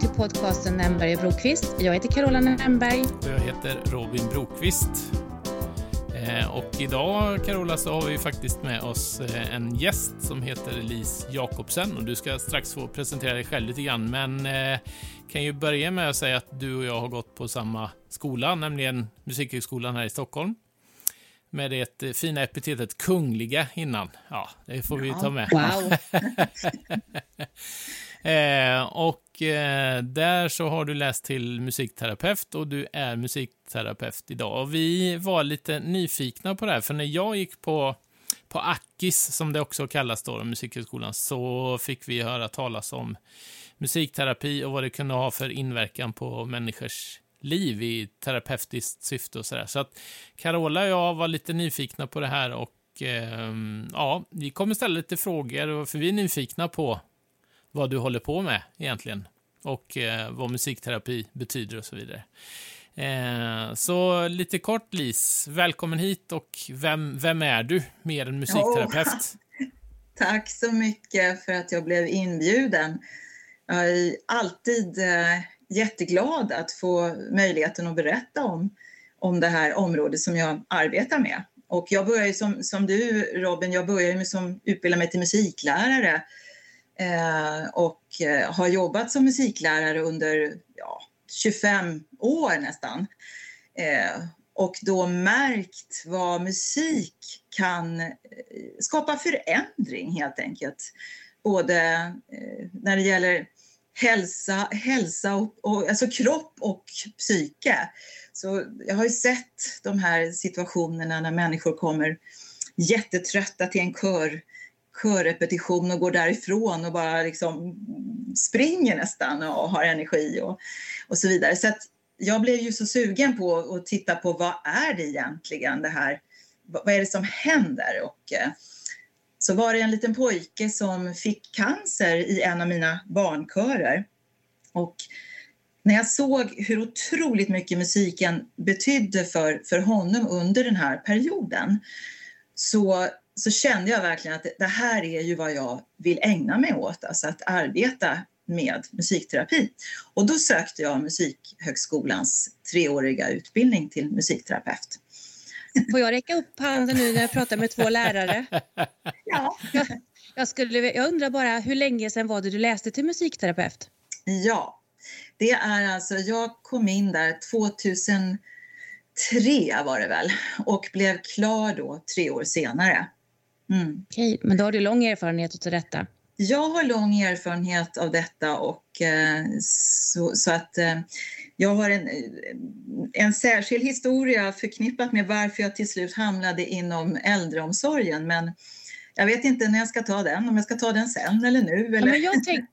till podcasten Nämberg och Brokvist. Jag heter Carola Nämberg. Och jag heter Robin Brokvist. Eh, och idag, Carola, så har vi faktiskt med oss eh, en gäst som heter Elise Jakobsen. Och du ska strax få presentera dig själv lite grann, men eh, kan ju börja med att säga att du och jag har gått på samma skola, nämligen Musikhögskolan här i Stockholm med det fina epitetet kungliga innan. Ja, det får vi ta med. Wow. eh, och eh, där så har du läst till musikterapeut och du är musikterapeut idag. Och vi var lite nyfikna på det här, för när jag gick på på Akis, som det också kallas då, Musikhögskolan, så fick vi höra talas om musikterapi och vad det kunde ha för inverkan på människors liv i terapeutiskt syfte och sådär. Så att Carola och jag var lite nyfikna på det här och eh, ja, vi kommer ställa lite frågor för vi är nyfikna på vad du håller på med egentligen och eh, vad musikterapi betyder och så vidare. Eh, så lite kort Lis, välkommen hit och vem, vem är du mer än musikterapeut? Oh, tack så mycket för att jag blev inbjuden. Jag är alltid eh, jätteglad att få möjligheten att berätta om, om det här området som jag arbetar med. Och jag började som, som du Robin, jag började med som utbilda mig till musiklärare eh, och eh, har jobbat som musiklärare under ja, 25 år nästan. Eh, och då märkt vad musik kan eh, skapa förändring helt enkelt. Både eh, när det gäller hälsa, hälsa och, och, alltså kropp och psyke. Så jag har ju sett de här situationerna när människor kommer jättetrötta till en kör, körrepetition och går därifrån och bara liksom springer nästan och har energi och, och så vidare. Så att jag blev ju så sugen på att titta på vad är det egentligen det här, vad är det som händer? Och, eh, så var det en liten pojke som fick cancer i en av mina barnkörer. Och när jag såg hur otroligt mycket musiken betydde för, för honom under den här perioden så, så kände jag verkligen att det här är ju vad jag vill ägna mig åt, alltså att arbeta med musikterapi. Och då sökte jag Musikhögskolans treåriga utbildning till musikterapeut. Får jag räcka upp handen nu när jag pratar med två lärare? Ja. Jag, jag, skulle, jag undrar bara, hur länge sedan var det du läste till musikterapeut? Ja, det är alltså, jag kom in där 2003 var det väl och blev klar då tre år senare. Mm. Okej, men då har du lång erfarenhet av detta? Jag har lång erfarenhet av detta och eh, så, så, att eh, jag har en, en särskild historia förknippat med varför jag till slut hamnade inom äldreomsorgen. Men jag vet inte när jag ska ta den, om jag ska ta den sen eller nu. Eller? Ja, men jag tänk,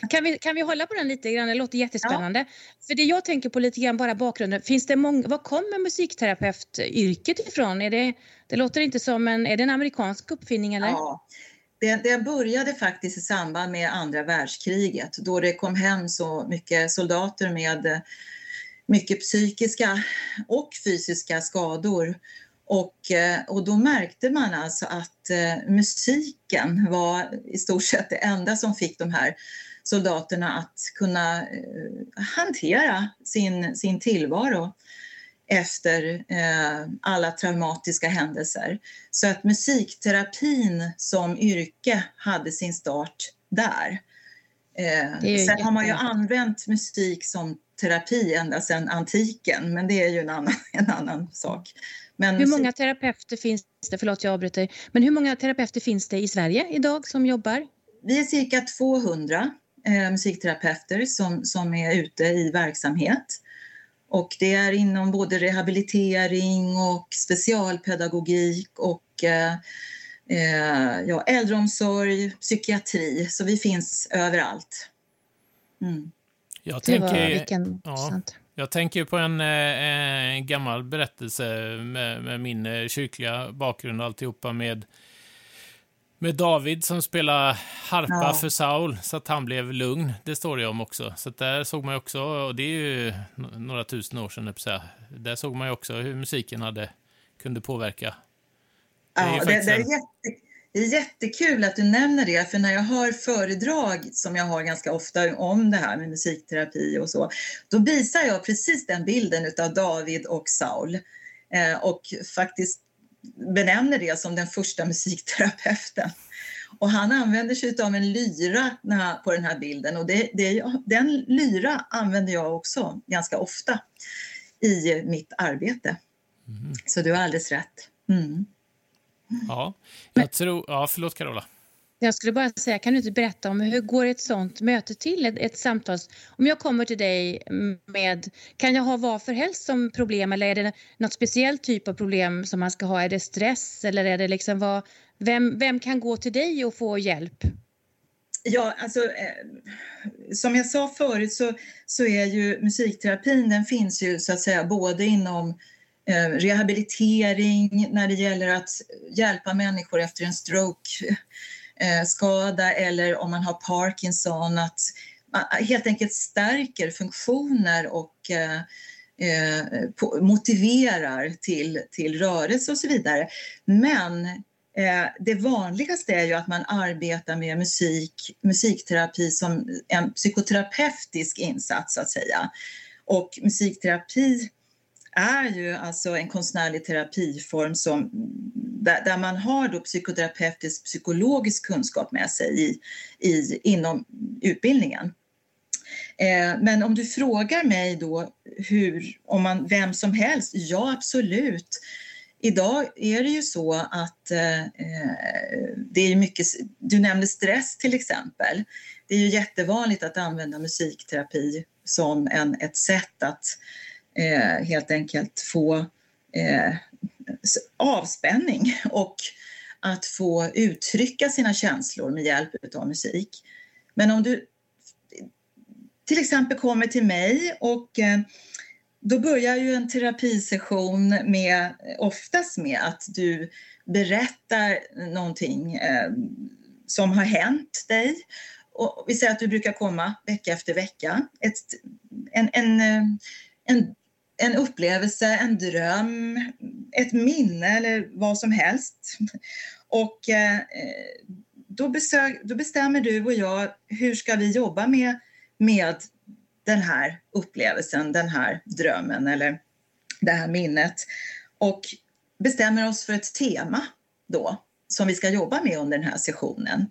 kan, vi, kan vi hålla på den lite grann? Det låter jättespännande. Ja. För det jag tänker på lite grann, bara bakgrunden. Finns det många, var kommer musikterapeutyrket ifrån? Är det, det låter inte som en, är det en amerikansk uppfinning eller? Ja, det, det började faktiskt i samband med andra världskriget då det kom hem så mycket soldater med mycket psykiska och fysiska skador. Och, eh, och då märkte man alltså att eh, musiken var i stort sett det enda som fick de här soldaterna att kunna eh, hantera sin, sin tillvaro efter eh, alla traumatiska händelser. Så att musikterapin som yrke hade sin start där. Sen har man ju använt musik som terapi ända sedan antiken, men det är ju en annan, en annan sak. Men hur många terapeuter finns det, förlåt jag avbryter, men hur många terapeuter finns det i Sverige idag som jobbar? Vi är cirka 200 eh, musikterapeuter som, som är ute i verksamhet. Och det är inom både rehabilitering och specialpedagogik och eh, eh, ja, äldreomsorg, psykiatri. Så vi finns överallt. Mm. Jag tänker, vilken, ja, jag tänker på en, en eh, gammal berättelse med, med min eh, kyrkliga bakgrund och alltihopa med med David som spelar harpa ja. för Saul så att han blev lugn. Det står det om också. Så där såg man också, och det är ju några tusen år sedan, säga. där såg man ju också hur musiken hade, kunde påverka. Ja, det, det, är jätte, det är jättekul att du nämner det, för när jag hör föredrag som jag har ganska ofta om det här med musikterapi och så, då visar jag precis den bilden av David och Saul eh, och faktiskt benämner det som den första musikterapeuten. Och han använder sig av en lyra på den här bilden och det, det, den lyra använder jag också ganska ofta i mitt arbete. Mm. Så du har alldeles rätt. Mm. Ja, jag tror... Ja, förlåt Carola. Jag skulle bara säga, kan du inte berätta om hur går ett sånt möte till, ett, ett samtal? Om jag kommer till dig med, kan jag ha vad för helst som problem eller är det något speciellt typ av problem som man ska ha? Är det stress eller är det liksom vad, vem, vem kan gå till dig och få hjälp? Ja, alltså eh, som jag sa förut så, så är ju musikterapin, den finns ju så att säga både inom eh, Eh, rehabilitering, när det gäller att hjälpa människor efter en stroke-skada eh, eller om man har Parkinson, att man helt enkelt stärker funktioner och eh, eh, på, motiverar till, till rörelse och så vidare. Men Eh, det vanligaste är ju att man arbetar med musik, musikterapi som en psykoterapeutisk insats så att säga. Och musikterapi är ju alltså en konstnärlig terapiform som, där, där man har då psykoterapeutisk psykologisk kunskap med sig i, i, inom utbildningen. Eh, men om du frågar mig då hur, om man, vem som helst, ja absolut. Idag är det ju så att eh, eh det är mycket, du nämnde stress till exempel. Det är ju jättevanligt att använda musikterapi som en, ett sätt att eh, helt enkelt få eh, avspänning och att få uttrycka sina känslor med hjälp av musik. Men om du till exempel kommer till mig och eh, då börjar ju en terapisession med, oftast med att du berättar någonting eh, som har hänt dig. Och vi säger att du brukar komma vecka efter vecka. Ett, en, en, eh, en, en upplevelse, en dröm, ett minne eller vad som helst. Och eh, då, besök, då bestämmer du och jag hur ska vi jobba med, med den här upplevelsen, den här drömmen eller det här minnet och bestämmer oss för ett tema då som vi ska jobba med under den här sessionen.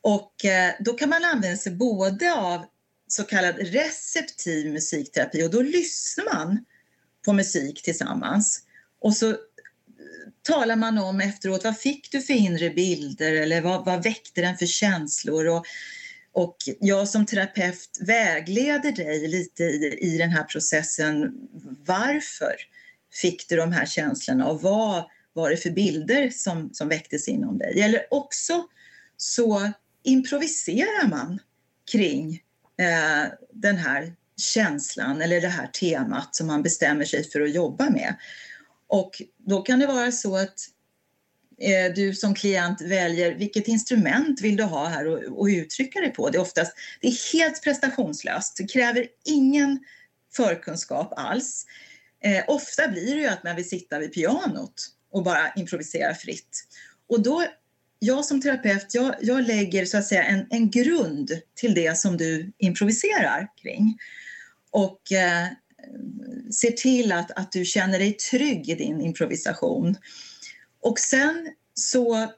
Och eh, då kan man använda sig både av så kallad receptiv musikterapi. Och då lyssnar man på musik tillsammans. Och så eh, talar man om efteråt vad fick du för inre bilder? Eller vad, vad väckte den för känslor? Och och jag som terapeut vägleder dig lite i, i den här processen. Varför fick du de här känslorna? Och vad var det för bilder som, som väcktes inom dig? Eller också så improviserar man kring eh, den här känslan eller det här temat som man bestämmer sig för att jobba med. Och då kan det vara så att Eh, du som klient väljer vilket instrument vill du ha här och, och uttrycka dig på. Det är, oftast, det är helt prestationslöst, det kräver ingen förkunskap alls. Eh, ofta blir det ju att man vill sitta vid pianot och bara improvisera fritt. Och då, jag som terapeut, jag, jag lägger så att säga en, en grund till det som du improviserar kring. Och eh, ser till att, att du känner dig trygg i din improvisation. Och sen så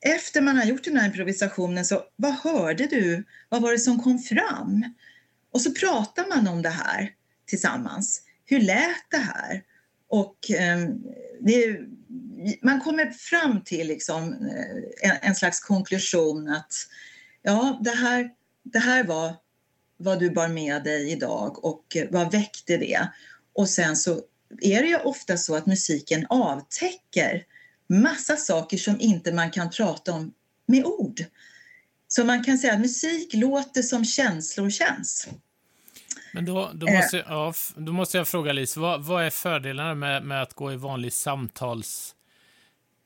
efter man har gjort den här improvisationen så vad hörde du? Vad var det som kom fram? Och så pratar man om det här tillsammans. Hur lät det här? Och eh, det, man kommer fram till liksom, eh, en, en, slags konklusion att ja, det här, det här var vad du bar med dig idag och vad väckte det? Och sen så är det ju ofta så att musiken avtäcker massa saker som inte man kan prata om med ord. Så man kan säga att musik låter som känslor känns. Men då, då, måste, jag, ja, då måste jag fråga Lise, vad, vad är fördelarna med, med, att gå i vanlig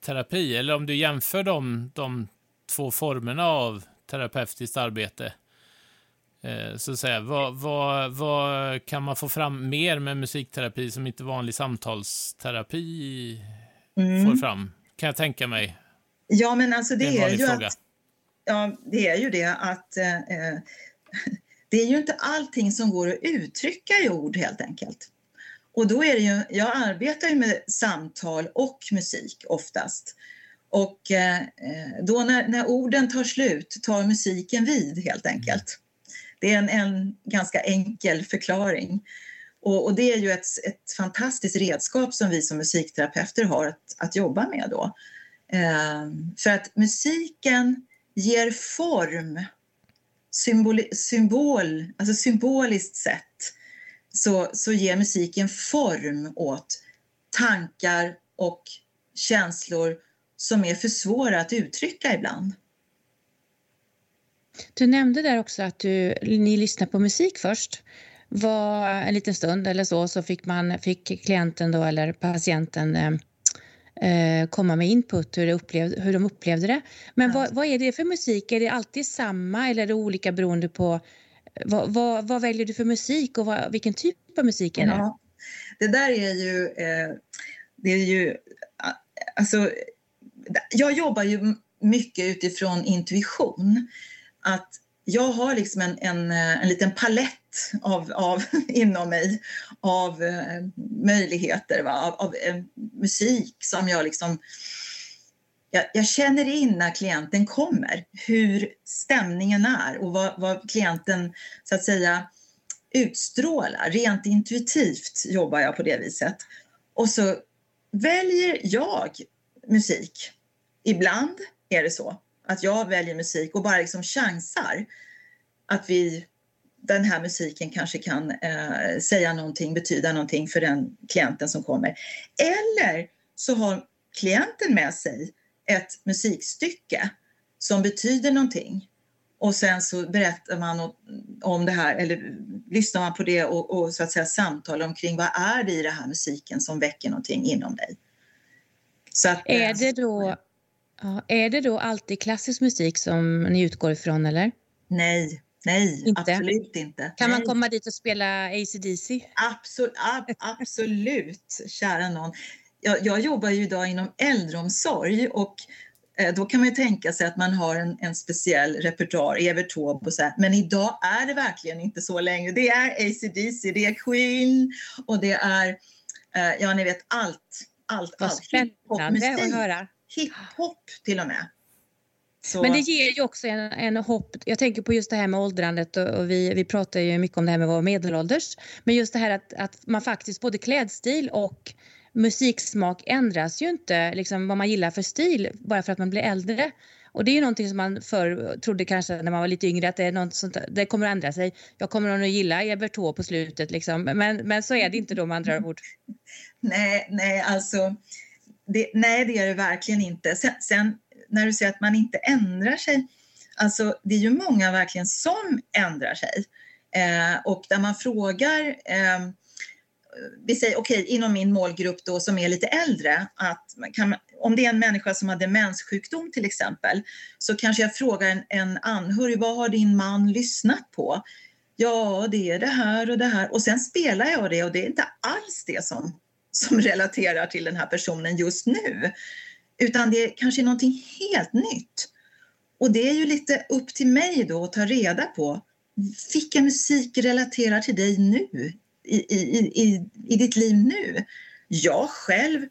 samtalsterapi? Eller om du jämför de, de två formerna av terapeutiskt arbete, eh, så att säga, vad, vad, vad kan man få fram mer med musikterapi som inte vanlig samtalsterapi mm. får fram, kan jag tänka mig. Ja, men alltså det, det är, är ju fråga. att... Ja, det är ju det att eh, eh det är ju inte allting som går att uttrycka i ord helt enkelt. Och då är det ju, jag arbetar ju med samtal och musik oftast. Och eh, då när, när, orden tar slut tar musiken vid helt enkelt. Det är en, en ganska enkel förklaring. Och, och, det är ju ett, ett fantastiskt redskap som vi som musikterapeuter har att, att jobba med då. Eh, för att musiken ger form, symbol, symbol, alltså symboliskt sett så, så ger musiken form åt tankar och känslor som är för svåra att uttrycka ibland. Du nämnde där också att du, ni lyssnar på musik först. Var en liten stund eller så, så fick, man, fick klienten då, eller patienten eh, eh komma med input hur, upplevde, hur de upplevde det. Men ja. vad, vad, är det för musik? Är det alltid samma eller är det olika beroende på vad, vad, vad väljer du för musik och vad, vilken typ av musik är det? Ja, det där är ju, eh, det är ju, alltså, jag jobbar ju mycket utifrån intuition. Att jag har liksom en, en, en liten palett av, av, inom mig av eh, möjligheter, va? av, av eh, musik som jag liksom jag, jag, känner in när klienten kommer, hur stämningen är och vad, vad, klienten så att säga utstrålar. Rent intuitivt jobbar jag på det viset. Och så väljer jag musik. Ibland är det så att jag väljer musik och bara liksom chansar att vi, den här musiken kanske kan eh, säga någonting, betyda någonting för den klienten som kommer. Eller så har klienten med sig ett musikstycke som betyder någonting. Och sen så berättar man om det här, eller lyssnar man på det och, och så att säga samtalar omkring vad är det i den här musiken som väcker någonting inom dig. Att, är, det då, ja, är det då alltid klassisk musik som ni utgår ifrån eller? Nej, nej, inte? absolut inte. Kan nej. man komma dit och spela ACDC? Absolut, ab, absolut, kära någon jag, jag jobbar ju idag inom äldreomsorg och eh, då kan man ju tänka sig att man har en, en speciell repertoar, Evert Taube och så här. Men idag är det verkligen inte så längre. Det är ACDC, det är Queen och det är, eh, ja ni vet allt, allt, Vad allt. spännande att höra. Hiphop till och med. Så. Men det ger ju också en, en hopp. Jag tänker på just det här med åldrandet och, och, vi, vi pratar ju mycket om det här med vara medelålders. Men just det här att, att man faktiskt både klädstil och musiksmak ändras ju inte, liksom, vad man gillar för stil, bara för att man blir äldre. Och det är ju någonting som man förr trodde kanske när man var lite yngre att det, är något sånt, det kommer att ändra sig. Jag kommer att gilla Evert Taube på slutet liksom. men, men så är det inte då med andra ord. Nej, nej alltså. Det, nej, det är det verkligen inte. Sen, sen, när du säger att man inte ändrar sig. Alltså, det är ju många verkligen som ändrar sig. Eh, och där man frågar eh, vi säger okej, okay, inom min målgrupp då som är lite äldre, att kan, om det är en människa som har demenssjukdom till exempel, så kanske jag frågar en, en anhörig, vad har din man lyssnat på? Ja, det är det här och det här. Och sen spelar jag det och det är inte alls det som, som relaterar till den här personen just nu. Utan det kanske är någonting helt nytt. Och det är ju lite upp till mig då att ta reda på vilken musik relaterar till dig nu i, i, i, i ditt liv nu. Jag själv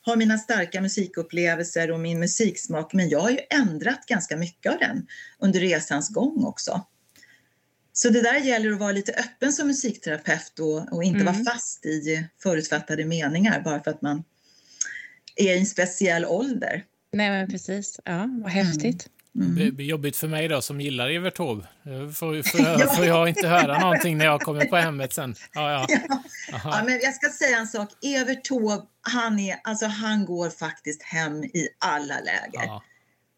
har mina starka musikupplevelser och min musiksmak men jag har ju ändrat ganska mycket av den under resans gång också. Så det där gäller att vara lite öppen som musikterapeut och, och inte mm. vara fast i förutfattade meningar bara för att man är i en speciell ålder. Nej men precis, ja vad häftigt. Mm. Blir jobbigt för mig då som gillar Evert Taube. Får, får, får jag inte höra någonting när jag kommer på hemmet sen? Ja, ja. ja. ja men jag ska säga en sak. Evert Taube, han, är, alltså, han går faktiskt hem i alla läger. Ja.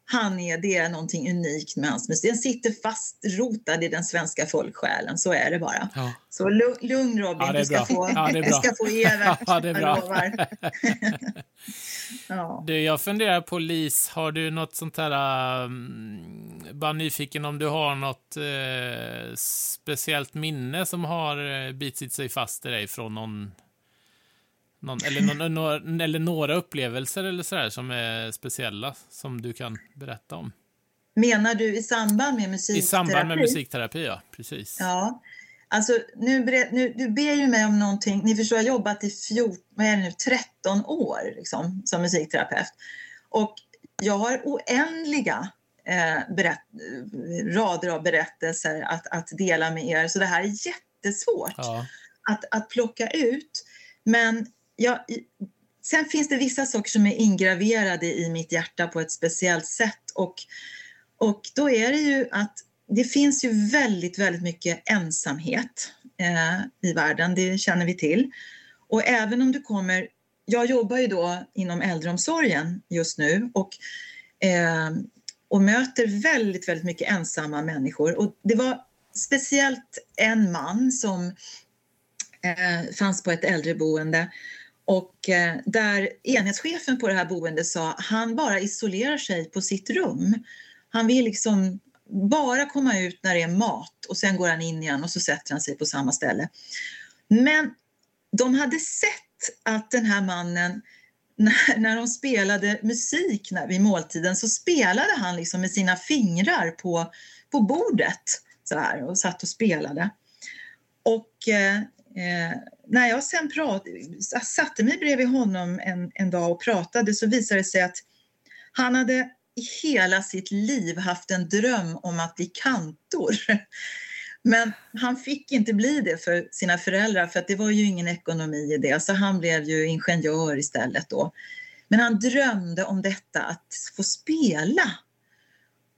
Han är, det är någonting unikt med hans musik. Den sitter fastrotad i den svenska folksjälen, så är det bara. Ja. Så lugn Robin, du, ska få, ja, du ska få Evert, ja, det är bra. jag lovar. Ja. Du, jag funderar på Lis, har du något sånt här, um, bara nyfiken om du har något uh, speciellt minne som har uh, bitit sig fast i dig från någon, Någon, eller, någon, några, eller några upplevelser eller sådär som är speciella som du kan berätta om? Menar du i samband med musikterapi? I samband med musikterapi, ja. Precis. Ja. Alltså, nu, nu, du ber ju mig om någonting. Ni förstår, jag har jobbat i 14, vad är det nu, 13 år liksom, som musikterapeut. Och jag har oändliga eh, berätt, rader av berättelser att, att dela med er. Så det här är jättesvårt ja. att, att plocka ut. Men jag, sen finns det vissa saker som är ingraverade i mitt hjärta på ett speciellt sätt. Och, och då är det ju att det finns ju väldigt, väldigt mycket ensamhet eh, i världen, det känner vi till. Och även om du kommer... Jag jobbar ju då inom äldreomsorgen just nu och, eh, och möter väldigt, väldigt mycket ensamma människor. Och det var speciellt en man som eh, fanns på ett äldreboende och eh, där enhetschefen på det här boendet sa han bara isolerar sig på sitt rum. Han vill liksom bara komma ut när det är mat och sen går han in igen och så sätter han sig på samma ställe. Men de hade sett att den här mannen när, när de spelade musik när, vid måltiden så spelade han liksom med sina fingrar på, på bordet så här, och satt och spelade. Och eh, Eh, när jag sen prat, satte mig bredvid honom en, en dag och pratade så visade det sig att han hade i hela sitt liv haft en dröm om att bli kantor. Men han fick inte bli det för sina föräldrar för att det var ju ingen ekonomi i det så han blev ju ingenjör istället då. Men han drömde om detta att få spela.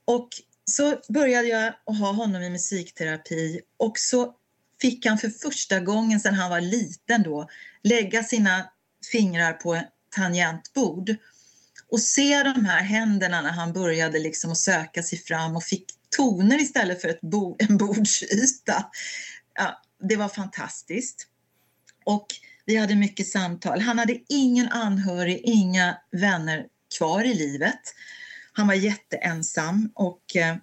Och så började jag ha honom i musikterapi och så fick han för första gången sedan han var liten då lägga sina fingrar på ett tangentbord och se de här händerna när han började liksom att söka sig fram och fick toner istället för ett bo en bordsyta. Ja, det var fantastiskt. Och vi hade mycket samtal. Han hade ingen anhörig, inga vänner kvar i livet. Han var jätteensam och eh,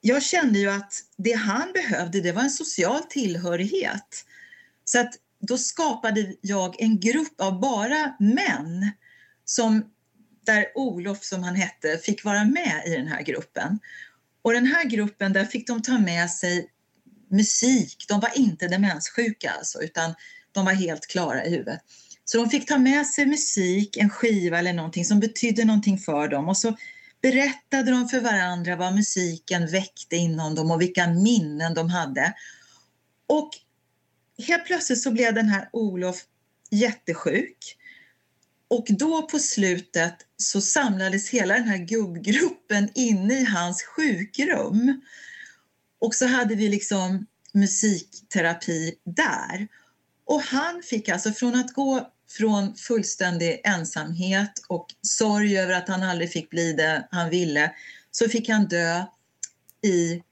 jag kände ju att det han behövde det var en social tillhörighet. Så att då skapade jag en grupp av bara män som, där Olof, som han hette, fick vara med i den här gruppen. Och den här gruppen, där fick de ta med sig musik. De var inte demenssjuka alltså, utan de var helt klara i huvudet. Så de fick ta med sig musik, en skiva eller någonting som betydde någonting för dem och så berättade de för varandra vad musiken väckte inom dem och vilka minnen de hade. Och helt plötsligt så blev den här Olof jättesjuk. Och då på slutet så samlades hela den här gubbgruppen inne i hans sjukrum. Och så hade vi liksom musikterapi där. Och han fick alltså från att gå från fullständig ensamhet och sorg över att han aldrig fick bli det han ville, så fick han dö i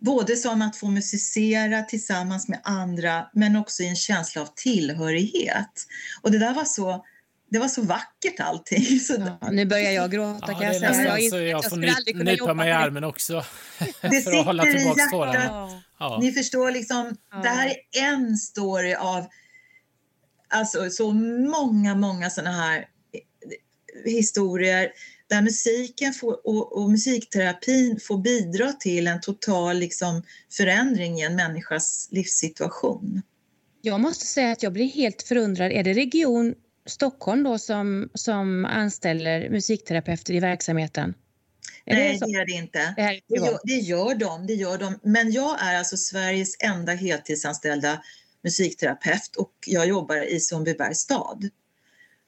både som att få musicera tillsammans med andra men också i en känsla av tillhörighet. Och det där var så det var så vackert allting. Så ja, nu börjar jag gråta ja, kan jag säga. Jag, jag, jag får ny, nypa mig i armen också. Det för att hålla tillbaka tårarna. Ja. Ni förstår, liksom, ja. det här är en story av alltså så många, många sådana här eh, historier där musiken får, och, och, musikterapin får bidra till en total liksom, förändring i en människas livssituation. Jag måste säga att jag blir helt förundrad. Är det Region Stockholm då som, som anställer musikterapeuter i verksamheten? Är Nej, det, det, är det inte. Det, det, gör, det, gör de, det gör de. Men jag är alltså Sveriges enda heltidsanställda musikterapeut och jag jobbar i Sundbybergs stad.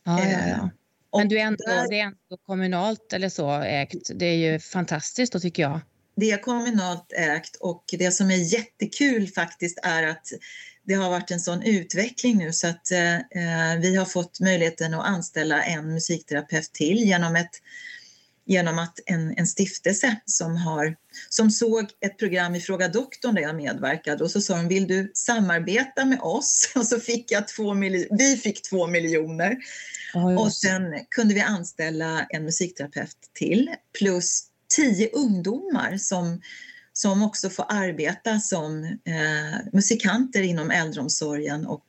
Ja, ja, ja. Eh, Men du är ändå, där, det är ändå kommunalt eller så ägt. Det är ju fantastiskt då tycker jag. Det är kommunalt ägt och det som är jättekul faktiskt är att det har varit en sån utveckling nu så att eh, eh vi har fått möjligheten att anställa en musikterapeut till genom ett genom att en, en stiftelse som, har, som såg ett program i Fråga doktorn där jag medverkade och så sa de vill du samarbeta med oss? Och så fick jag två vi fick två miljoner. Oh, och sen kunde vi anställa en musikterapeut till plus tio ungdomar som, som också får arbeta som eh, musikanter inom äldreomsorgen och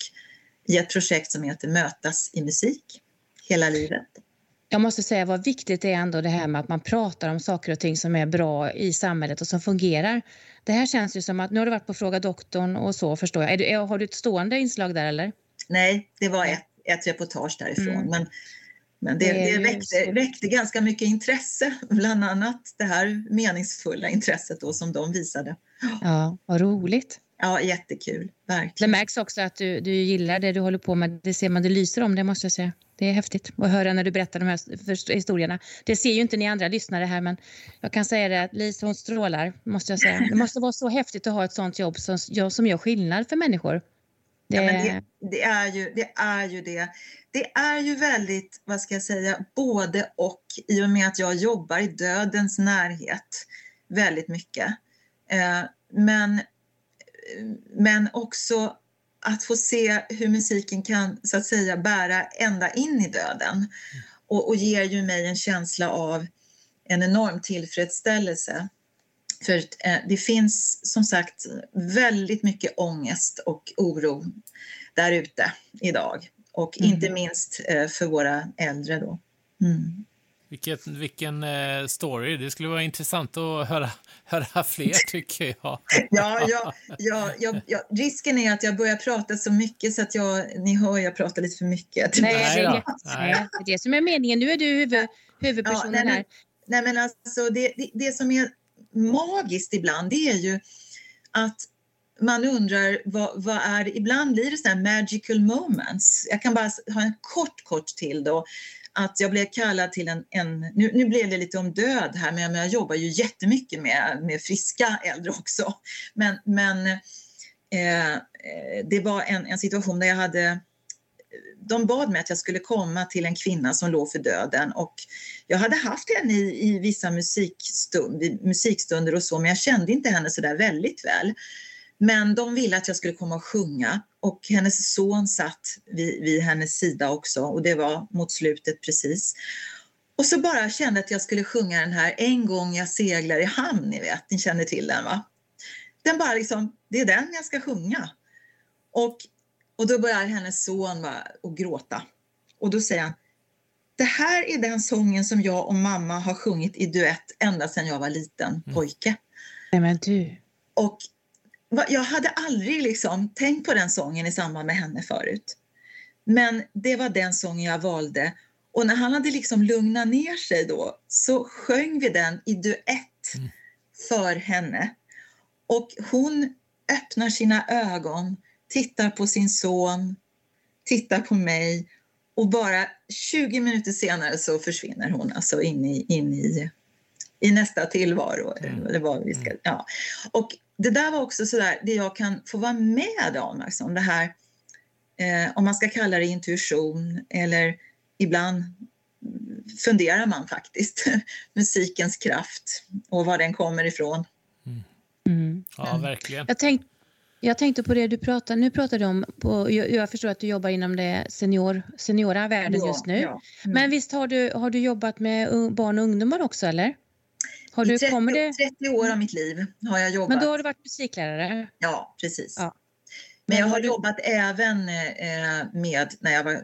i ett projekt som heter Mötas i musik hela livet. Jag måste säga vad viktigt det är ändå det här med att man pratar om saker och ting som är bra i samhället och som fungerar. Det här känns ju som att, nu har du varit på Fråga doktorn och så förstår jag. Du, har du ett stående inslag där eller? Nej, det var ett, ett reportage därifrån. Mm. Men, men det, det, det väckte, väckte, ganska mycket intresse, bland annat det här meningsfulla intresset då som de visade. Ja, vad roligt. Ja, jättekul. Verkligen. Det märks också att du, du gillar det du håller på med. Det ser man, det lyser om det måste jag säga. Det är häftigt att höra när du berättar de här historierna. Det ser ju inte ni andra lyssnare här, men jag kan säga det att Lisa hon strålar, måste jag säga. Det måste vara så häftigt att ha ett sånt jobb som, som gör skillnad för människor. Det... Ja, men det, det, är ju, det är ju det. Det är ju väldigt, vad ska jag säga, både och i och med att jag jobbar i dödens närhet väldigt mycket. Eh, men, men också att få se hur musiken kan så att säga bära ända in i döden och, och ger ju mig en känsla av en enorm tillfredsställelse. För eh, det finns som sagt väldigt mycket ångest och oro där ute idag och mm. inte minst eh, för våra äldre då. Mm. Vilket, vilken eh, story. Det skulle vara intressant att höra, höra fler, tycker jag. ja, ja, ja, ja, ja, risken är att jag börjar prata så mycket så att jag, ni hör jag pratar lite för mycket. Nej, det är, det, nej. det är det som är meningen. Nu är du huvud, huvudpersonen ja, nej, här. Nej, men alltså det, det, det som är magiskt ibland, det är ju att man undrar vad, vad är Ibland blir det sådana magical moments. Jag kan bara ha en kort, kort till då att jag blev kallad till en, en nu, nu blev det lite om död här, men jag jobbar ju jättemycket med, med friska äldre också. Men, men eh, eh, det var en, en situation där jag hade de bad mig att jag skulle komma till en kvinna som låg för döden och jag hade haft henne i, i vissa musikstund, musikstunder och så men jag kände inte henne så där väldigt väl. Men de ville att jag skulle komma och sjunga och hennes son satt vid, vid hennes sida också och det var mot slutet precis. Och så bara kände att jag skulle sjunga den här En gång jag seglar i hamn, ni vet, ni känner till den va? Den bara liksom, det är den jag ska sjunga. Och, och då börjar hennes son bara att gråta. Och då säger han, det här är den sången som jag och mamma har sjungit i duett ända sedan jag var liten mm. pojke. Nej men du. Och jag hade aldrig liksom tänkt på den sången i samband med henne förut. Men det var den sången jag valde. Och när han hade liksom lugnat ner sig då så sjöng vi den i duett mm. för henne. Och hon öppnar sina ögon, tittar på sin son, tittar på mig och bara 20 minuter senare så försvinner hon alltså in i, in i, i nästa tillvaro. Mm. Det var vi ska, mm. ja. Och det där var också sådär, det jag kan få vara med om, alltså, det här, eh, om man ska kalla det intuition eller ibland funderar man faktiskt, musikens kraft och var den kommer ifrån. Mm. Mm. Ja, verkligen. Jag, tänk, jag tänkte på det du pratade, nu pratar du om, på, jag, jag, förstår att du jobbar inom det senior, seniora världen ja, just nu. Ja. Mm. Men visst har du, har du jobbat med barn och ungdomar också eller? Har du, I 30, det... 30 år av mitt liv har jag jobbat. Men då har du varit musiklärare? Ja, precis. Ja. Men jag har jobbat även eh, med, när jag var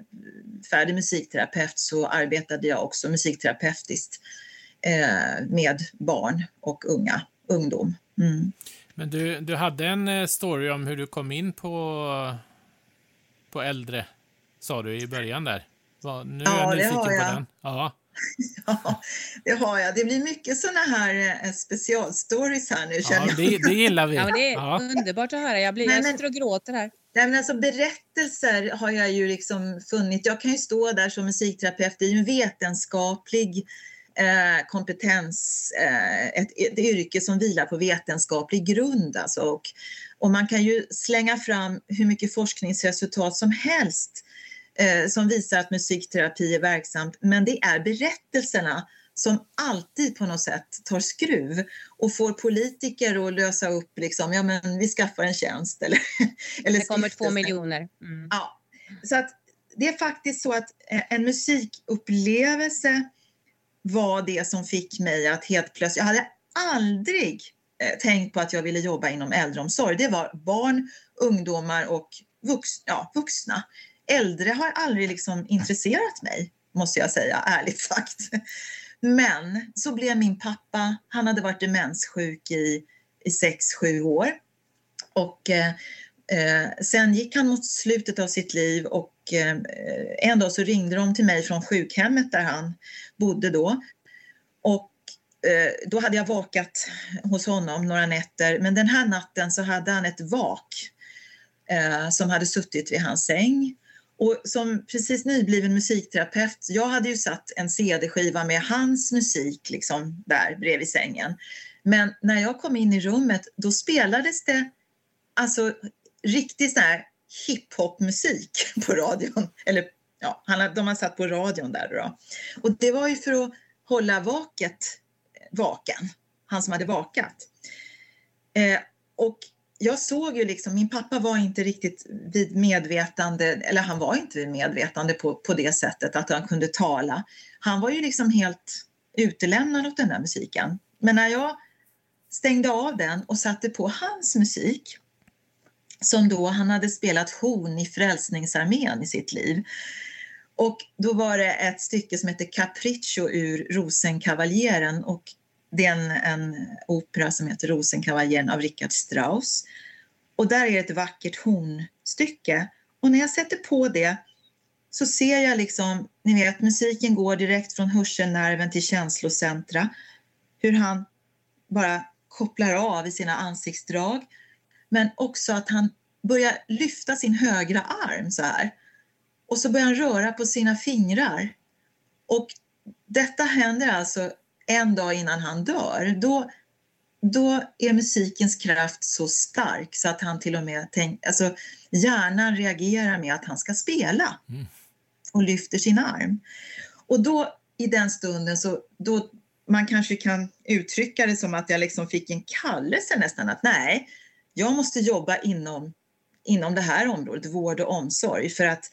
färdig musikterapeut så arbetade jag också musikterapeutiskt eh, med barn och unga, ungdom. Mm. Men du, du hade en eh, story om hur du kom in på, på äldre, sa du i början där. nu är ja, jag nyfiken på den. Ja. Ja, det har jag. Det blir mycket såna här eh, specialstories här nu känner ja, det, det gillar vi. Ja, det är ja. underbart att höra. Jag, blir, jag sitter och gråter här. Nej, men alltså, berättelser har jag ju liksom funnit. Jag kan ju stå där som musikterapeut. Det är ju en vetenskaplig eh, kompetens, eh, ett, ett yrke som vilar på vetenskaplig grund. Alltså, och, och man kan ju slänga fram hur mycket forskningsresultat som helst eh, som visar att musikterapi är verksamt. Men det är berättelserna som alltid på något sätt tar skruv och får politiker att lösa upp, liksom, ja men vi skaffar en tjänst eller, eller Det kommer två miljoner. Mm. Ja, så att det är faktiskt så att eh, en musikupplevelse var det som fick mig att helt plötsligt, jag hade aldrig eh, tänkt på att jag ville jobba inom äldreomsorg. Det var barn, ungdomar och vux, ja, vuxna äldre har aldrig liksom intresserat mig, måste jag säga, ärligt sagt. Men så blev min pappa, han hade varit demenssjuk i, i sex, sju år. Och eh, eh, sen gick han mot slutet av sitt liv och eh, en dag så ringde de till mig från sjukhemmet där han bodde då. Och eh, då hade jag vakat hos honom några nätter, men den här natten så hade han ett vak eh, som hade suttit vid hans säng. Och som precis nybliven musikterapeut, jag hade ju satt en CD-skiva med hans musik liksom där bredvid sängen. Men när jag kom in i rummet då spelades det alltså riktig sån här hiphop-musik på radion. Eller ja, de har satt på radion där då. Och det var ju för att hålla vaket vaken, han som hade vakat. Eh, och jag såg ju liksom, min pappa var inte riktigt vid medvetande, eller han var inte vid medvetande på, på det sättet att han kunde tala. Han var ju liksom helt utelämnad åt den där musiken. Men när jag stängde av den och satte på hans musik, som då han hade spelat horn i Frälsningsarmén i sitt liv. Och då var det ett stycke som heter Capriccio ur Rosenkavaljeren. och det är en, en opera som heter Rosenkavajen av Richard Strauss. Och där är ett vackert hornstycke. Och när jag sätter på det så ser jag liksom, ni vet musiken går direkt från hörselnerven till känslocentra. Hur han bara kopplar av i sina ansiktsdrag. Men också att han börjar lyfta sin högra arm så här. Och så börjar han röra på sina fingrar. Och detta händer alltså en dag innan han dör, då, då är musikens kraft så stark så att han till och med tänk, alltså hjärnan reagerar med att han ska spela mm. och lyfter sin arm. Och då i den stunden så då man kanske kan uttrycka det som att jag liksom fick en kallelse nästan att nej, jag måste jobba inom, inom det här området, vård och omsorg, för att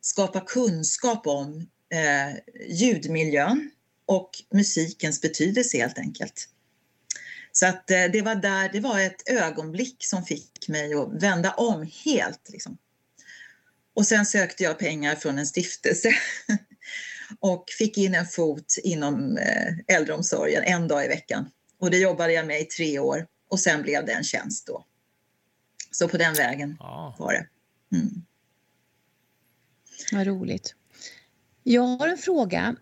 skapa kunskap om eh, ljudmiljön, och musikens betydelse helt enkelt. Så att eh, det var där, det var ett ögonblick som fick mig att vända om helt. Liksom. Och sen sökte jag pengar från en stiftelse och fick in en fot inom eh, äldreomsorgen en dag i veckan. Och det jobbade jag med i tre år och sen blev det en tjänst då. Så på den vägen ja. var det. Mm. Vad roligt. Jag har en fråga.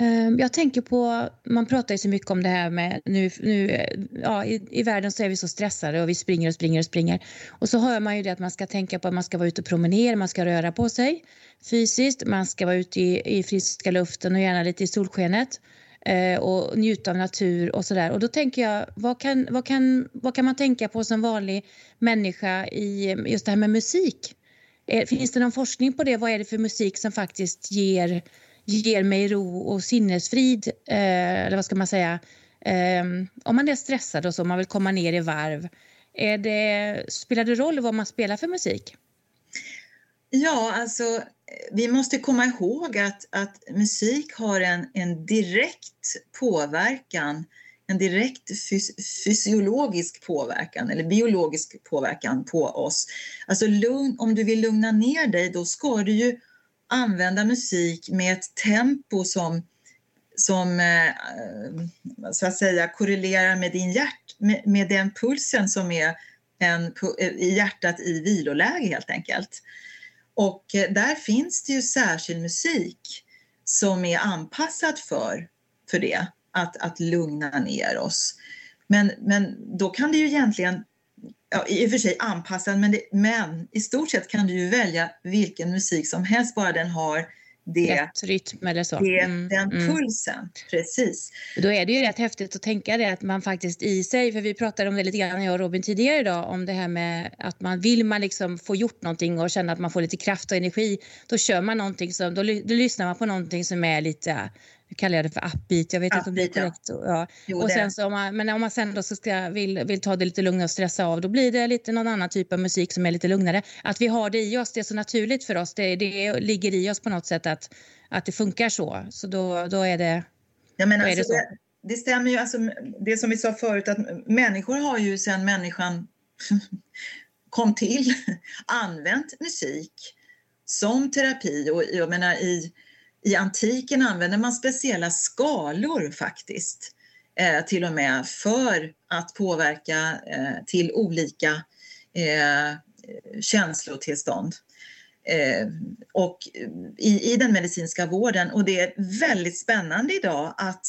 Ehm, jag tänker på, man pratar ju så mycket om det här med nu, nu ja, i, i, världen så är vi så stressade och vi springer och springer och springer. Och så hör man ju det att man ska tänka på att man ska vara ute och promenera, man ska röra på sig fysiskt, man ska vara ute i, i friska luften och gärna lite i solskenet eh, och njuta av natur och sådär. Och då tänker jag, vad kan, vad, kan, vad kan man tänka på som vanlig människa i just det här med musik? Eh, finns det någon forskning på det? Vad är det för musik som faktiskt ger ger mig ro och sinnesfrid, eh, eller vad ska man säga, eh, om man är stressad och så, man vill komma ner i varv. Är det, spelar det roll vad man spelar för musik? Ja, alltså vi måste komma ihåg att, att musik har en, en direkt påverkan, en direkt fys fysiologisk påverkan eller biologisk påverkan på oss. Alltså lugn, om du vill lugna ner dig då ska du ju använda musik med ett tempo som, som eh, så att säga korrelerar med din hjärt, med, med den pulsen som är en, eh, i hjärtat i viloläge helt enkelt. Och eh, där finns det ju särskild musik som är anpassad för, för det, att, att lugna ner oss. Men, men då kan det ju egentligen ja, i och för sig anpassad, men, det, men i stort sett kan du ju välja vilken musik som helst, bara den har det, rätt rytm eller så. Det, mm, den mm. pulsen, precis. Då är det ju rätt häftigt att tänka det att man faktiskt i sig, för vi pratade om det lite grann jag och Robin tidigare idag, om det här med att man vill man liksom få gjort någonting och känna att man får lite kraft och energi, då kör man någonting som, då, då lyssnar man på någonting som är lite nu kallar jag det för upbeat, jag vet inte om det är korrekt. Ja. Jo, och sen så om man, men om man sen då så ska, vill, vill ta det lite lugnare och stressa av, då blir det lite någon annan typ av musik som är lite lugnare. Att vi har det i oss, det är så naturligt för oss, det, det ligger i oss på något sätt att, att det funkar så. Så då, då är det, ja, men alltså, det så. Det, det stämmer ju, alltså, det som vi sa förut, att människor har ju sedan människan kom till använt musik som terapi. Och jag menar, i, i antiken använde man speciella skalor faktiskt, eh, till och med, för att påverka eh, till olika eh, känslotillstånd. Eh, och i, i den medicinska vården. Och det är väldigt spännande idag att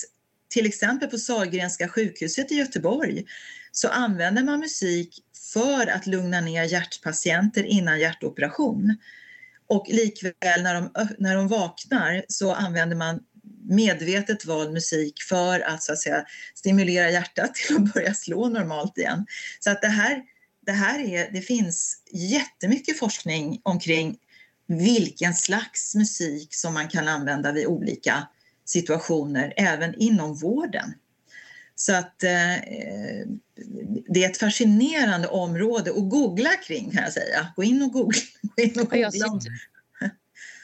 till exempel på Sahlgrenska sjukhuset i Göteborg så använder man musik för att lugna ner hjärtpatienter innan hjärtoperation. Och likväl när de, när de vaknar så använder man medvetet vald musik för att, så att säga, stimulera hjärtat till att börja slå normalt igen. Så att det här, det här är, det finns jättemycket forskning omkring vilken slags musik som man kan använda vid olika situationer, även inom vården. Så att eh, det är ett fascinerande område att googla kring kan jag säga. Gå in och googla. Gå in och googla. Jag, sitter,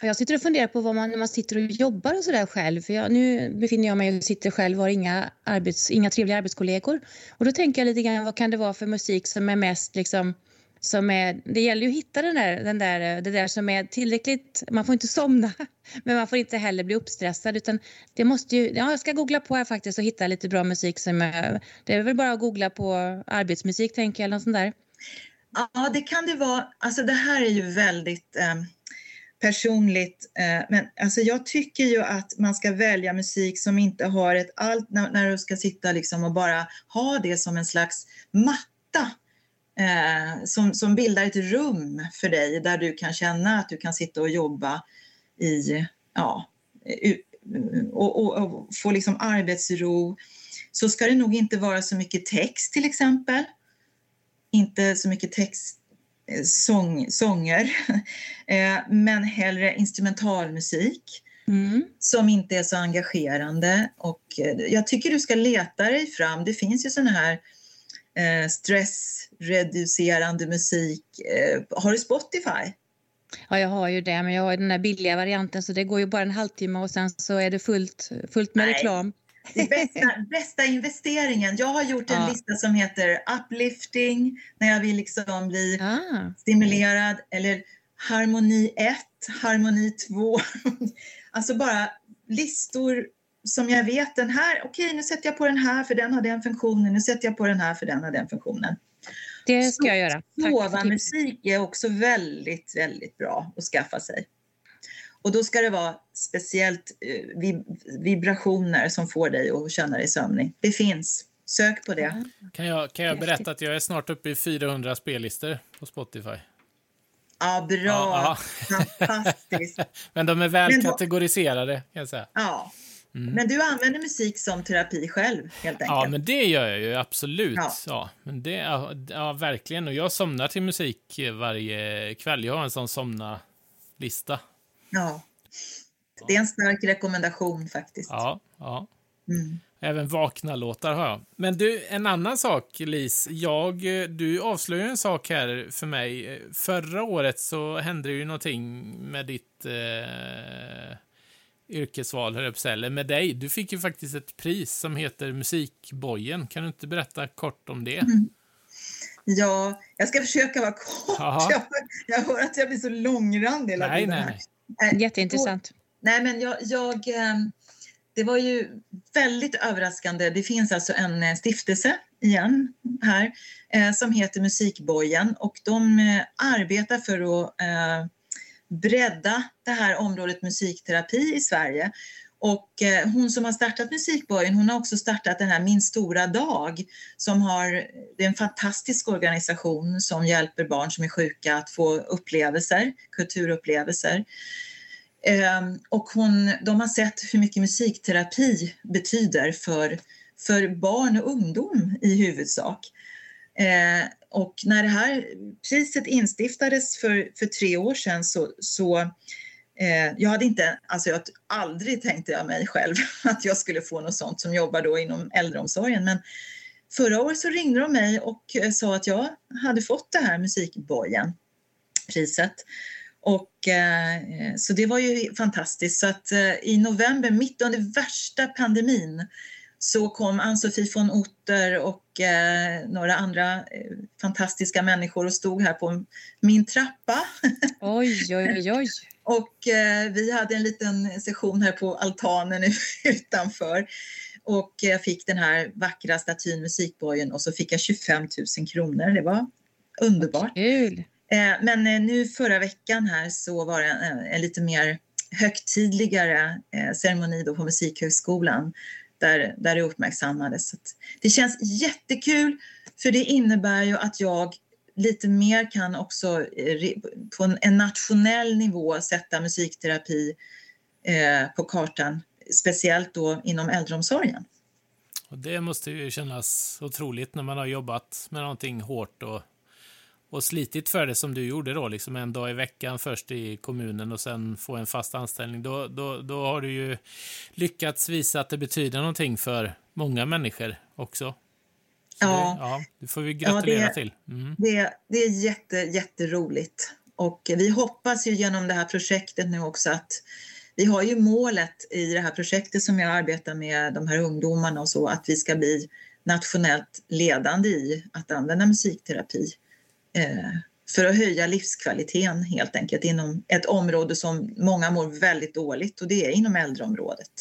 jag sitter och funderar på vad man, när man sitter och jobbar och sådär själv. För jag, nu befinner jag mig och sitter själv och har inga, arbets, inga trevliga arbetskollegor. Och då tänker jag lite grann, vad kan det vara för musik som är mest liksom som är, det gäller ju att hitta den där, den där, det där som är tillräckligt, man får inte somna men man får inte heller bli uppstressad utan det måste ju, ja, jag ska googla på här faktiskt och hitta lite bra musik som eh, det är väl bara att googla på arbetsmusik tänker jag eller något sånt där. Ja det kan det vara, alltså det här är ju väldigt eh, personligt eh, men alltså jag tycker ju att man ska välja musik som inte har ett allt, när, när du ska sitta liksom och bara ha det som en slags matta eh, som, som bildar ett rum för dig där du kan känna att du kan sitta och jobba i, ja, och, och, och få liksom arbetsro så ska det nog inte vara så mycket text till exempel. Inte så mycket text, eh, sång, sånger, eh, men hellre instrumentalmusik mm. som inte är så engagerande. Och eh, jag tycker du ska leta dig fram. Det finns ju sådana här eh, stressreducerande musik. Eh, har du Spotify? Ja, jag har ju det, men jag har den där billiga varianten så det går ju bara en halvtimme och sen så är det fullt, fullt med Nej. reklam. Det bästa, bästa investeringen. Jag har gjort en ja. lista som heter uplifting, när jag vill liksom bli ah. stimulerad, eller harmoni 1, harmoni 2. alltså bara listor som jag vet den här, okej okay, nu sätter jag på den här för den har den funktionen, nu sätter jag på den här för den har den funktionen. Det ska jag göra. Sova-musik är också väldigt, väldigt bra att skaffa sig. Och då ska det vara speciellt eh, vibrationer som får dig att känna dig sömnig. Det finns. Sök på det. Kan jag, kan jag berätta att jag är snart uppe i 400 spellistor på Spotify? Ja, bra. Ja, ja. Fantastiskt. Men de är väl kategoriserade, kan jag säga. Ja, Mm. Men du använder musik som terapi själv, helt enkelt? Ja, men det gör jag ju absolut. Ja. ja men det, ja, verkligen. Och jag somnar till musik varje kväll. Jag har en sån somna-lista. Ja. Det är en stark rekommendation faktiskt. Ja, ja. Mm. Även vakna-låtar har jag. Men du, en annan sak, Lis. Jag, du avslöjade en sak här för mig. Förra året så hände det ju någonting med ditt eh, yrkesval, höll jag eller med dig. Du fick ju faktiskt ett pris som heter Musikbojen. Kan du inte berätta kort om det? Mm. Ja, jag ska försöka vara kort. Jag, jag hör att jag blir så långrandig hela nej, tiden. Nej, nej. Äh, Jätteintressant. Nej, men jag, jag, ehm, det var ju väldigt överraskande. Det finns alltså en eh, stiftelse igen här eh, som heter Musikbojen och de eh, arbetar för att bredda det här området musikterapi i Sverige. Och eh, hon som har startat Musikborgen, hon har också startat den här Min stora dag som har, det är en fantastisk organisation som hjälper barn som är sjuka att få upplevelser, kulturupplevelser. Ehm, och hon, de har sett hur mycket musikterapi betyder för, för barn och ungdom i huvudsak. Eh, och när det här priset instiftades för, för tre år sedan så, så eh, jag hade inte, alltså jag aldrig tänkte jag mig själv att jag skulle få något sånt som jobbar då inom äldreomsorgen. Men förra året så ringde de mig och eh, sa att jag hade fått det här musikbojen, priset. Och, eh, så det var ju fantastiskt. Så att eh, i november, mitt under värsta pandemin, så kom Ann-Sofie von Otter och eh, några andra eh, fantastiska människor och stod här på min trappa. Oj, oj, oj. och eh, vi hade en liten session här på altanen utanför. Och jag fick den här vackra statyn Musikborgen och så fick jag 25 000 kronor. Det var underbart. Kul! Eh, men eh, nu förra veckan här så var det en, en lite mer högtidligare eh, ceremoni då på Musikhögskolan där, där det uppmärksammades. Så det känns jättekul för det innebär ju att jag lite mer kan också eh, på en nationell nivå sätta musikterapi eh, på kartan, speciellt då inom äldreomsorgen. Och det måste ju kännas otroligt när man har jobbat med någonting hårt och och slitit för det som du gjorde då, liksom en dag i veckan först i kommunen och sen få en fast anställning, då, då, då har du ju lyckats visa att det betyder någonting för många människor också. Så ja. Det, ja, det får vi gratulera ja, det, till. Mm. Det, det är jätte, jätteroligt. Och vi hoppas ju genom det här projektet nu också att vi har ju målet i det här projektet som jag arbetar med de här ungdomarna och så, att vi ska bli nationellt ledande i att använda musikterapi för att höja livskvaliteten helt enkelt inom ett område som många mår väldigt dåligt och det är inom äldreområdet.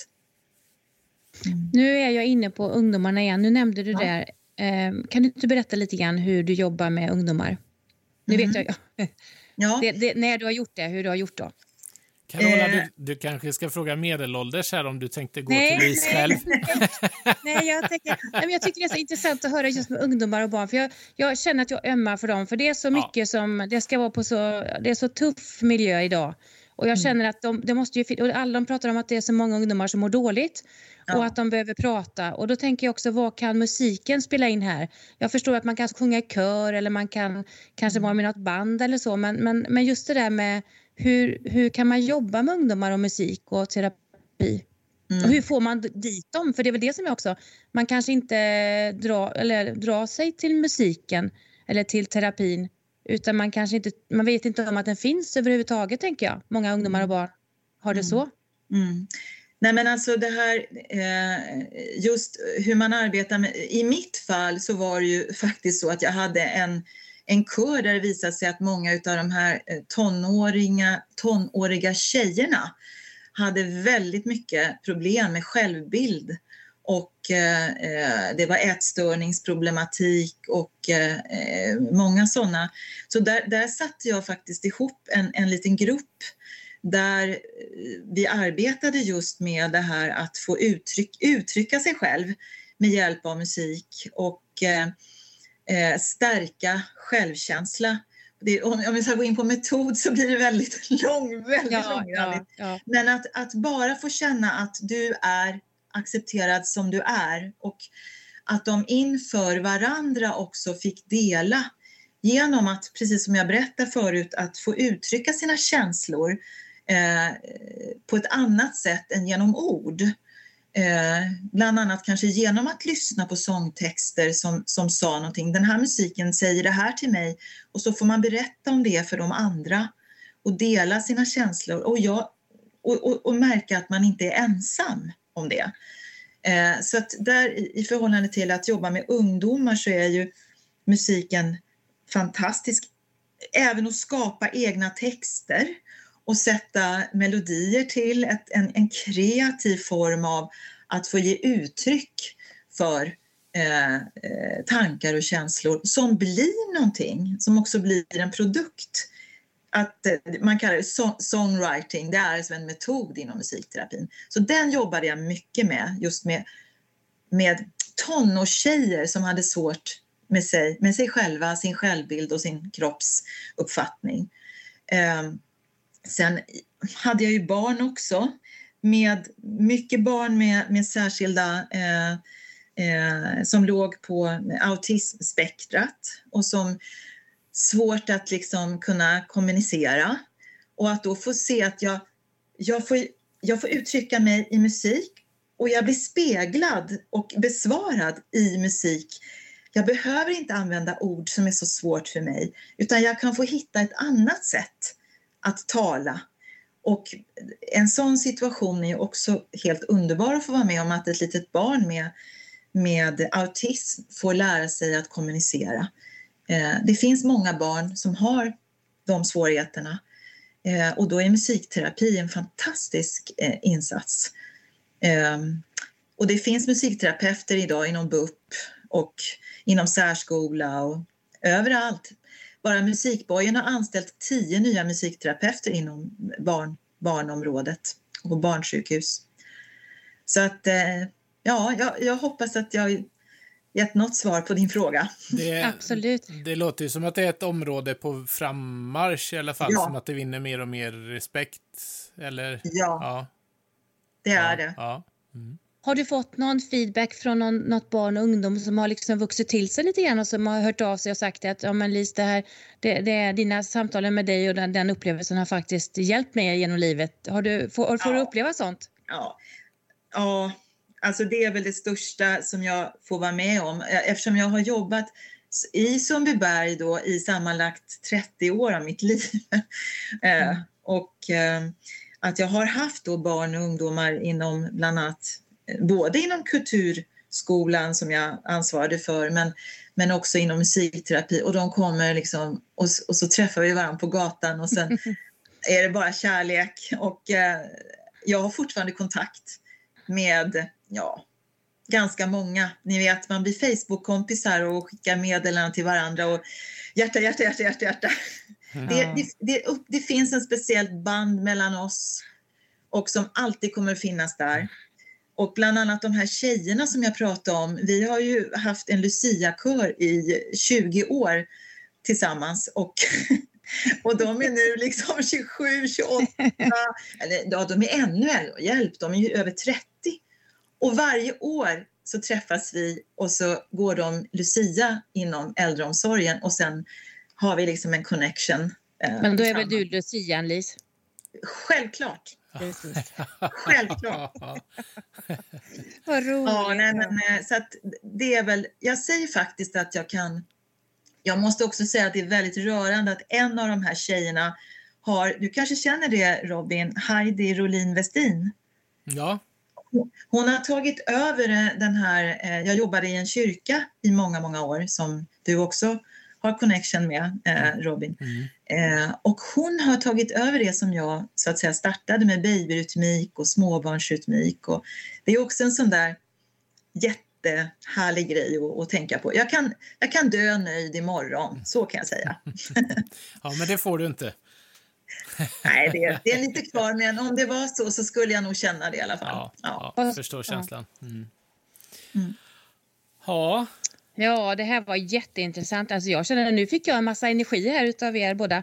Mm. Nu är jag inne på ungdomarna igen. Nu nämnde du ja. det. Eh, kan du inte berätta lite grann hur du jobbar med ungdomar? Nu mm. vet jag ja. det, det, när du har gjort det, hur du har gjort då. Carola, du, du, kanske ska fråga medelålders här om du tänkte gå nej, till Lis själv? nej, jag, tänker, nej, jag tycker det är så intressant att höra just med ungdomar och barn. För jag, jag känner att jag ömmar för dem. För det är så mycket ja. som, det ska vara på så, det är så tuff miljö idag. Och jag mm. känner att de, det måste ju, och alla de pratar om att det är så många ungdomar som mår dåligt ja. och att de behöver prata. Och då tänker jag också, vad kan musiken spela in här? Jag förstår att man kan sjunga i kör eller man kan kanske vara med något band eller så, men, men, men just det där med hur, hur kan man jobba med ungdomar och musik och terapi? Mm. Och hur får man dit dem? För det är väl det som är också, man kanske inte drar, eller drar sig till musiken eller till terapin utan man kanske inte, man vet inte om att den finns överhuvudtaget tänker jag. Många ungdomar och barn har det mm. så. Mm. Nej men alltså det här, eh, just hur man arbetar med, i mitt fall så var det ju faktiskt så att jag hade en en kör där det visade sig att många av de här eh, tonåringa, tonåriga tjejerna hade väldigt mycket problem med självbild och eh, eh det var ätstörningsproblematik och eh, eh, många sådana. Så där, där satte jag faktiskt ihop en, en liten grupp där vi arbetade just med det här att få uttryck, uttrycka sig själv med hjälp av musik och eh, eh, stärka självkänsla. Det, om, vi ska gå in på metod så blir det väldigt, lång, väldigt ja, långrandigt. Ja, ja. Men att, att bara få känna att du är accepterad som du är och att de inför varandra också fick dela genom att, precis som jag berättade förut, att få uttrycka sina känslor eh, på ett annat sätt än genom ord. Eh, bland annat kanske genom att lyssna på sångtexter som, som sa någonting. Den här musiken säger det här till mig och så får man berätta om det för de andra och dela sina känslor och, jag, och, och, och märka att man inte är ensam om det. Eh, så att där i, i förhållande till att jobba med ungdomar så är ju musiken fantastisk. Även att skapa egna texter och sätta melodier till ett, en, en kreativ form av att få ge uttryck för eh, eh, tankar och känslor som blir någonting, som också blir en produkt. Att, eh, man kallar det so songwriting, det är alltså en metod inom musikterapin. Så den jobbade jag mycket med, just med, med tonårstjejer som hade svårt med sig, med sig själva, sin självbild och sin kroppsuppfattning. Eh, Sen hade jag ju barn också, med mycket barn med, med särskilda eh, eh, som låg på autismspektrat och som svårt att liksom kunna kommunicera. Och att då få se att jag, jag, får, jag får uttrycka mig i musik och jag blir speglad och besvarad i musik. Jag behöver inte använda ord som är så svårt för mig utan jag kan få hitta ett annat sätt att tala Och en sån situation är också helt underbar att få vara med om att ett litet barn med, med autism får lära sig att kommunicera. Eh, det finns många barn som har de svårigheterna eh, och då är musikterapi en fantastisk eh, insats. Ehm, och det finns musikterapeuter idag inom BUP och inom särskola och överallt. Bara Musikbojen har anställt tio nya musikterapeuter inom barn, barnområdet och barnsjukhus. Så att ja, jag, jag hoppas att jag gett något svar på din fråga. Det, Absolut. Det låter ju som att det är ett område på frammarsch i alla fall, ja. som att det vinner mer och mer respekt. Eller? Ja, ja. det är ja, det. Ja. Mm. Har du fått någon feedback från någon, något barn och ungdom som har liksom vuxit till sig lite grann och som har hört av sig och sagt att ja, men Lis, det här, det, det, dina samtal med dig och den, den upplevelsen har faktiskt hjälpt mig genom livet. Har du, får, får ja. du uppleva sånt? Ja. ja, Alltså det är väl det största som jag får vara med om eh, eftersom jag har jobbat i Sundbyberg då i sammanlagt 30 år av mitt liv. Eh, mm. och eh, att jag har haft då barn och ungdomar inom bland annat både inom kulturskolan som jag ansvarade för men, men också inom musikterapi och de kommer liksom och, och så träffar vi varandra på gatan och sen är det bara kärlek och jag har fortfarande kontakt med ja, ganska många. Ni vet, man blir Facebook-kompisar och skickar meddelanden till varandra och hjärta, hjärta, hjärta, hjärta, hjärta. Det, det, det, det, finns en speciellt band mellan oss och som alltid kommer att finnas där. Och bland annat de här tjejerna som jag pratade om, vi har ju haft en Lucia-kör i 20 år tillsammans och, och de är nu liksom 27, 28, eller ja, de är ännu äldre, hjälp, de är ju över 30 och varje år så träffas vi och så går de Lucia inom äldreomsorgen och sen har vi liksom en connection. Eh, men då är väl du Lucian, Lis? Självklart. Självklart. Vad roligt. Ja, nej, men, eh, så att det är väl, jag säger faktiskt att jag kan... Jag måste också säga att det är väldigt rörande att en av de här tjejerna har, du kanske känner det Robin, Heidi Rolin Westin? Ja. Hon har tagit över den här, eh, jag jobbade i en kyrka i många, många år som du också har connection med eh, mm. Robin. Mm. Eh, och hon har tagit över det som jag så att säga startade med babyrytmik och småbarnsrytmik. Och det är också en sån där jättehärlig grej att, att, tänka på. Jag kan, jag kan dö nöjd imorgon, så kan jag säga. ja, men det får du inte. Nej, det, det, är lite kvar, men om det var så så skulle jag nog känna det i alla fall. Ja, ja. jag förstår känslan. Mm. Mm. Ja. Ja, det här var jätteintressant. Alltså jag känner nu fick jag en massa energi här utav er båda.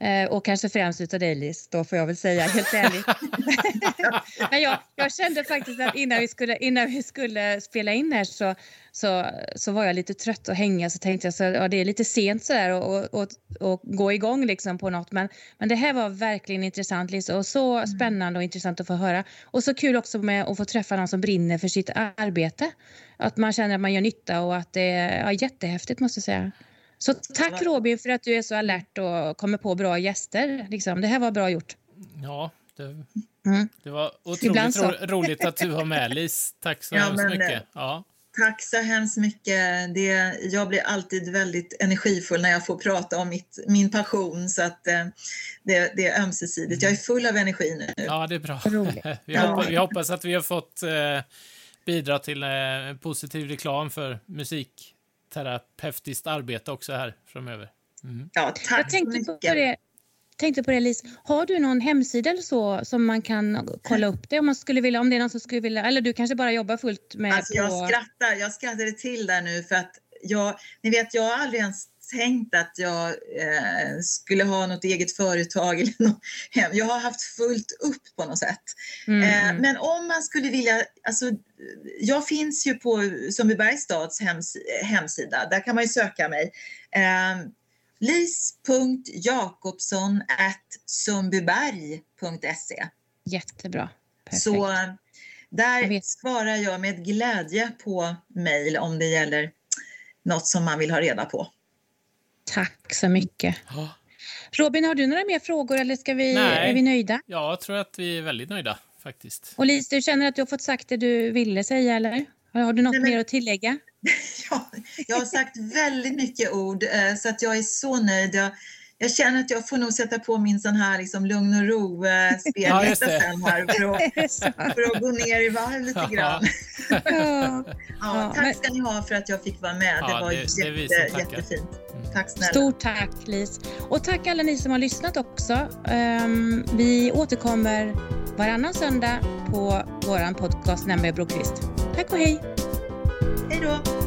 Eh, och kanske främst utav dig Lis, då får jag väl säga helt ärligt. Men jag, jag, kände faktiskt att innan vi skulle, innan vi skulle spela in här så, så, så var jag lite trött och hänga så tänkte jag så ja, det är lite sent så där och, och, och, gå igång liksom på något. Men, men det här var verkligen intressant Lis och så mm. spännande och intressant att få höra. Och så kul också med att få träffa någon som brinner för sitt arbete. Att man känner att man gör nytta och att det är ja, jättehäftigt måste jag säga. Så tack Robin för att du är så alert och kommer på bra gäster. Liksom. Det här var bra gjort. Ja, det, mm. det var otroligt ro, roligt att du har med Lis. Tack så ja, hemskt mycket. Ja. Tack så hemskt mycket. Det, jag blir alltid väldigt energifull när jag får prata om mitt, min passion så att eh, det, det, är ömsesidigt. Jag är full av energi nu. Ja, det är bra. vi, hoppas, vi hoppas att vi har fått eh, bidra till eh, positiv reklam för musik terapeutiskt arbete också här framöver. Mm. Ja, tack Jag tänkte på det, tänkte på det Lis, har du någon hemsida eller så som man kan kolla upp det om man skulle vilja, om det är någon som skulle vilja, eller du kanske bara jobbar fullt med alltså, jag skrattar, jag skrattade till där nu för att jag, ni vet jag har aldrig ens tänkt att jag eh, skulle ha något eget företag eller något hem. Jag har haft fullt upp på något sätt. Mm. Eh, mm. men om man skulle vilja, alltså, jag finns ju på Sundbybergs stads hems, hemsida, där kan man ju söka mig. Eh, lis.jakobsson sundbyberg.se Jättebra. Perfekt. Så där svarar jag med glädje på mejl om det gäller något som man vill ha reda på. Tack så mycket. Robin, har du några mer frågor eller ska vi, Nej. är vi nöjda? Jag tror att vi är väldigt nöjda faktiskt. Och Lis, du känner att du har fått sagt det du ville säga eller? Har du något men- mer att tillägga? Ja, jag har sagt väldigt mycket ord eh, så att jag är så nöjd. Jag, jag känner att jag får nog sätta på min sån här liksom lugn och ro eh, Ja, det. sen här för att, det för att gå ner i varv lite grann. Ja. Ja, Ja, tack men- ska ni ha för att jag fick vara med. Det var det- det jätte, tackar. jättefint. Mm. Tack snälla. Stort tack Lis. Och tack alla ni som har lyssnat också. Ehm, vi återkommer varannan söndag på våran podcast Nämbe Brokvist. Tack och hej! Hej då!